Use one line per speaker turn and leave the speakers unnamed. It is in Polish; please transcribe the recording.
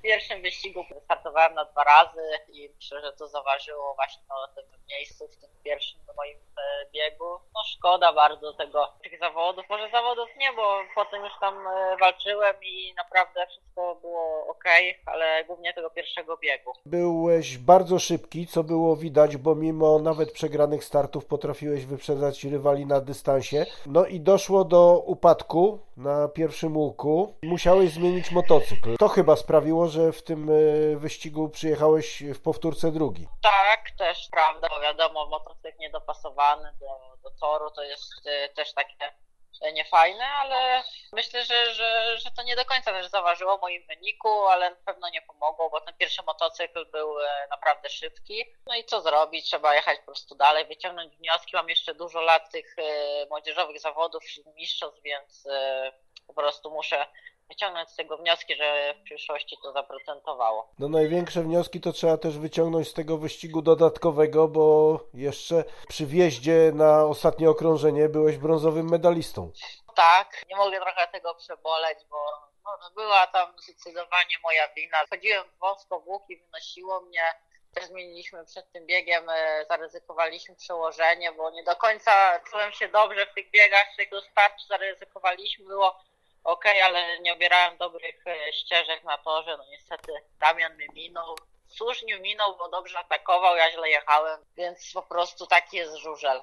w pierwszym wyścigu startowałem na dwa razy i myślę, że to zaważyło właśnie na tym miejscu w tym pierwszym moim e, biegu. Szkoda bardzo tego, tych zawodów. Może zawodów nie, bo potem już tam e, walczyłem i naprawdę wszystko było ok, ale głównie tego pierwszego biegu.
Byłeś bardzo szybki, co było widać, bo mimo nawet przegranych startów potrafiłeś wyprzedzać rywali na dystansie. No i doszło do upadku na pierwszym łuku. Musiałeś zmienić motocykl. To chyba sprawiło, że w tym e, wyścigu przyjechałeś w powtórce drugi.
Tak, też prawda, bo wiadomo, motocykl niedopasowany do, do toru to jest e, też takie niefajne, ale myślę, że, że, że to nie do końca też zaważyło moim wyniku, ale na pewno nie pomogło, bo ten pierwszy motocykl był e, naprawdę szybki. No i co zrobić? Trzeba jechać po prostu dalej, wyciągnąć wnioski. Mam jeszcze dużo lat tych młodzieżowych zawodów, mistrzostw, więc po prostu muszę wyciągnąć z tego wnioski, że w przyszłości to zaprocentowało.
No największe wnioski to trzeba też wyciągnąć z tego wyścigu dodatkowego, bo jeszcze przy wjeździe na ostatnie okrążenie byłeś brązowym medalistą.
Tak, nie mogę trochę tego przeboleć, bo no, była tam zdecydowanie moja wina. Chodziłem wąsko w łuk i wynosiło mnie. Też zmieniliśmy przed tym biegiem, e, zaryzykowaliśmy przełożenie, bo nie do końca czułem się dobrze w tych biegach, z tego startu zaryzykowaliśmy, było ok, ale nie obierałem dobrych e, ścieżek na torze. No niestety Damian mnie minął. Słusznie minął, bo dobrze atakował, ja źle jechałem, więc po prostu taki jest żużel.